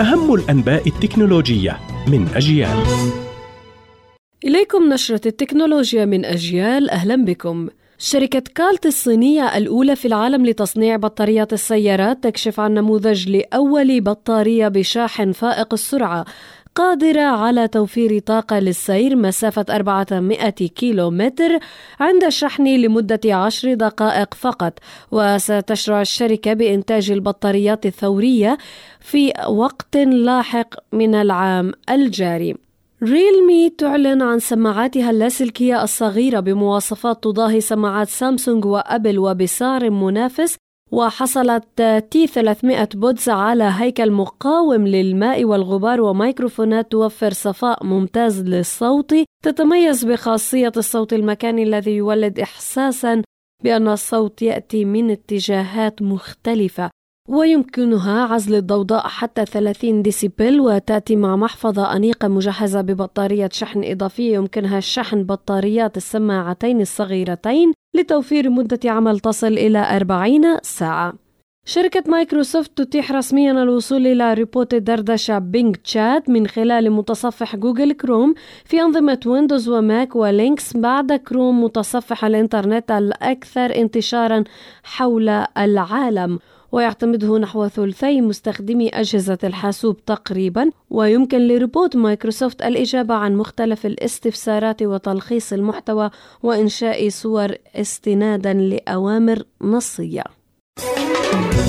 أهم الأنباء التكنولوجية من أجيال. إليكم نشرة التكنولوجيا من أجيال. أهلا بكم. شركة كالت الصينية الأولى في العالم لتصنيع بطاريات السيارات تكشف عن نموذج لأول بطارية بشاحن فائق السرعة. قادرة على توفير طاقة للسير مسافة 400 كيلو متر عند الشحن لمدة عشر دقائق فقط. وستشرع الشركة بإنتاج البطاريات الثورية في وقت لاحق من العام الجاري. ريلمي تعلن عن سماعاتها اللاسلكية الصغيرة بمواصفات تضاهي سماعات سامسونج وأبل وبسعر منافس وحصلت T300 Buds على هيكل مقاوم للماء والغبار وميكروفونات توفر صفاء ممتاز للصوت تتميز بخاصية الصوت المكاني الذي يولد إحساسا بأن الصوت يأتي من اتجاهات مختلفة ويمكنها عزل الضوضاء حتى 30 ديسيبل وتأتي مع محفظة أنيقة مجهزة ببطارية شحن إضافية يمكنها شحن بطاريات السماعتين الصغيرتين لتوفير مدة عمل تصل إلى 40 ساعة. شركة مايكروسوفت تتيح رسميا الوصول إلى روبوت دردشة Bing Chat من خلال متصفح Google Chrome في أنظمة ويندوز وماك ولينكس بعد كروم متصفح الإنترنت الأكثر انتشارا حول العالم. ويعتمده نحو ثلثي مستخدمي أجهزة الحاسوب تقريبا ويمكن لروبوت مايكروسوفت الإجابة عن مختلف الاستفسارات وتلخيص المحتوى وإنشاء صور استنادا لأوامر نصية. Thank you.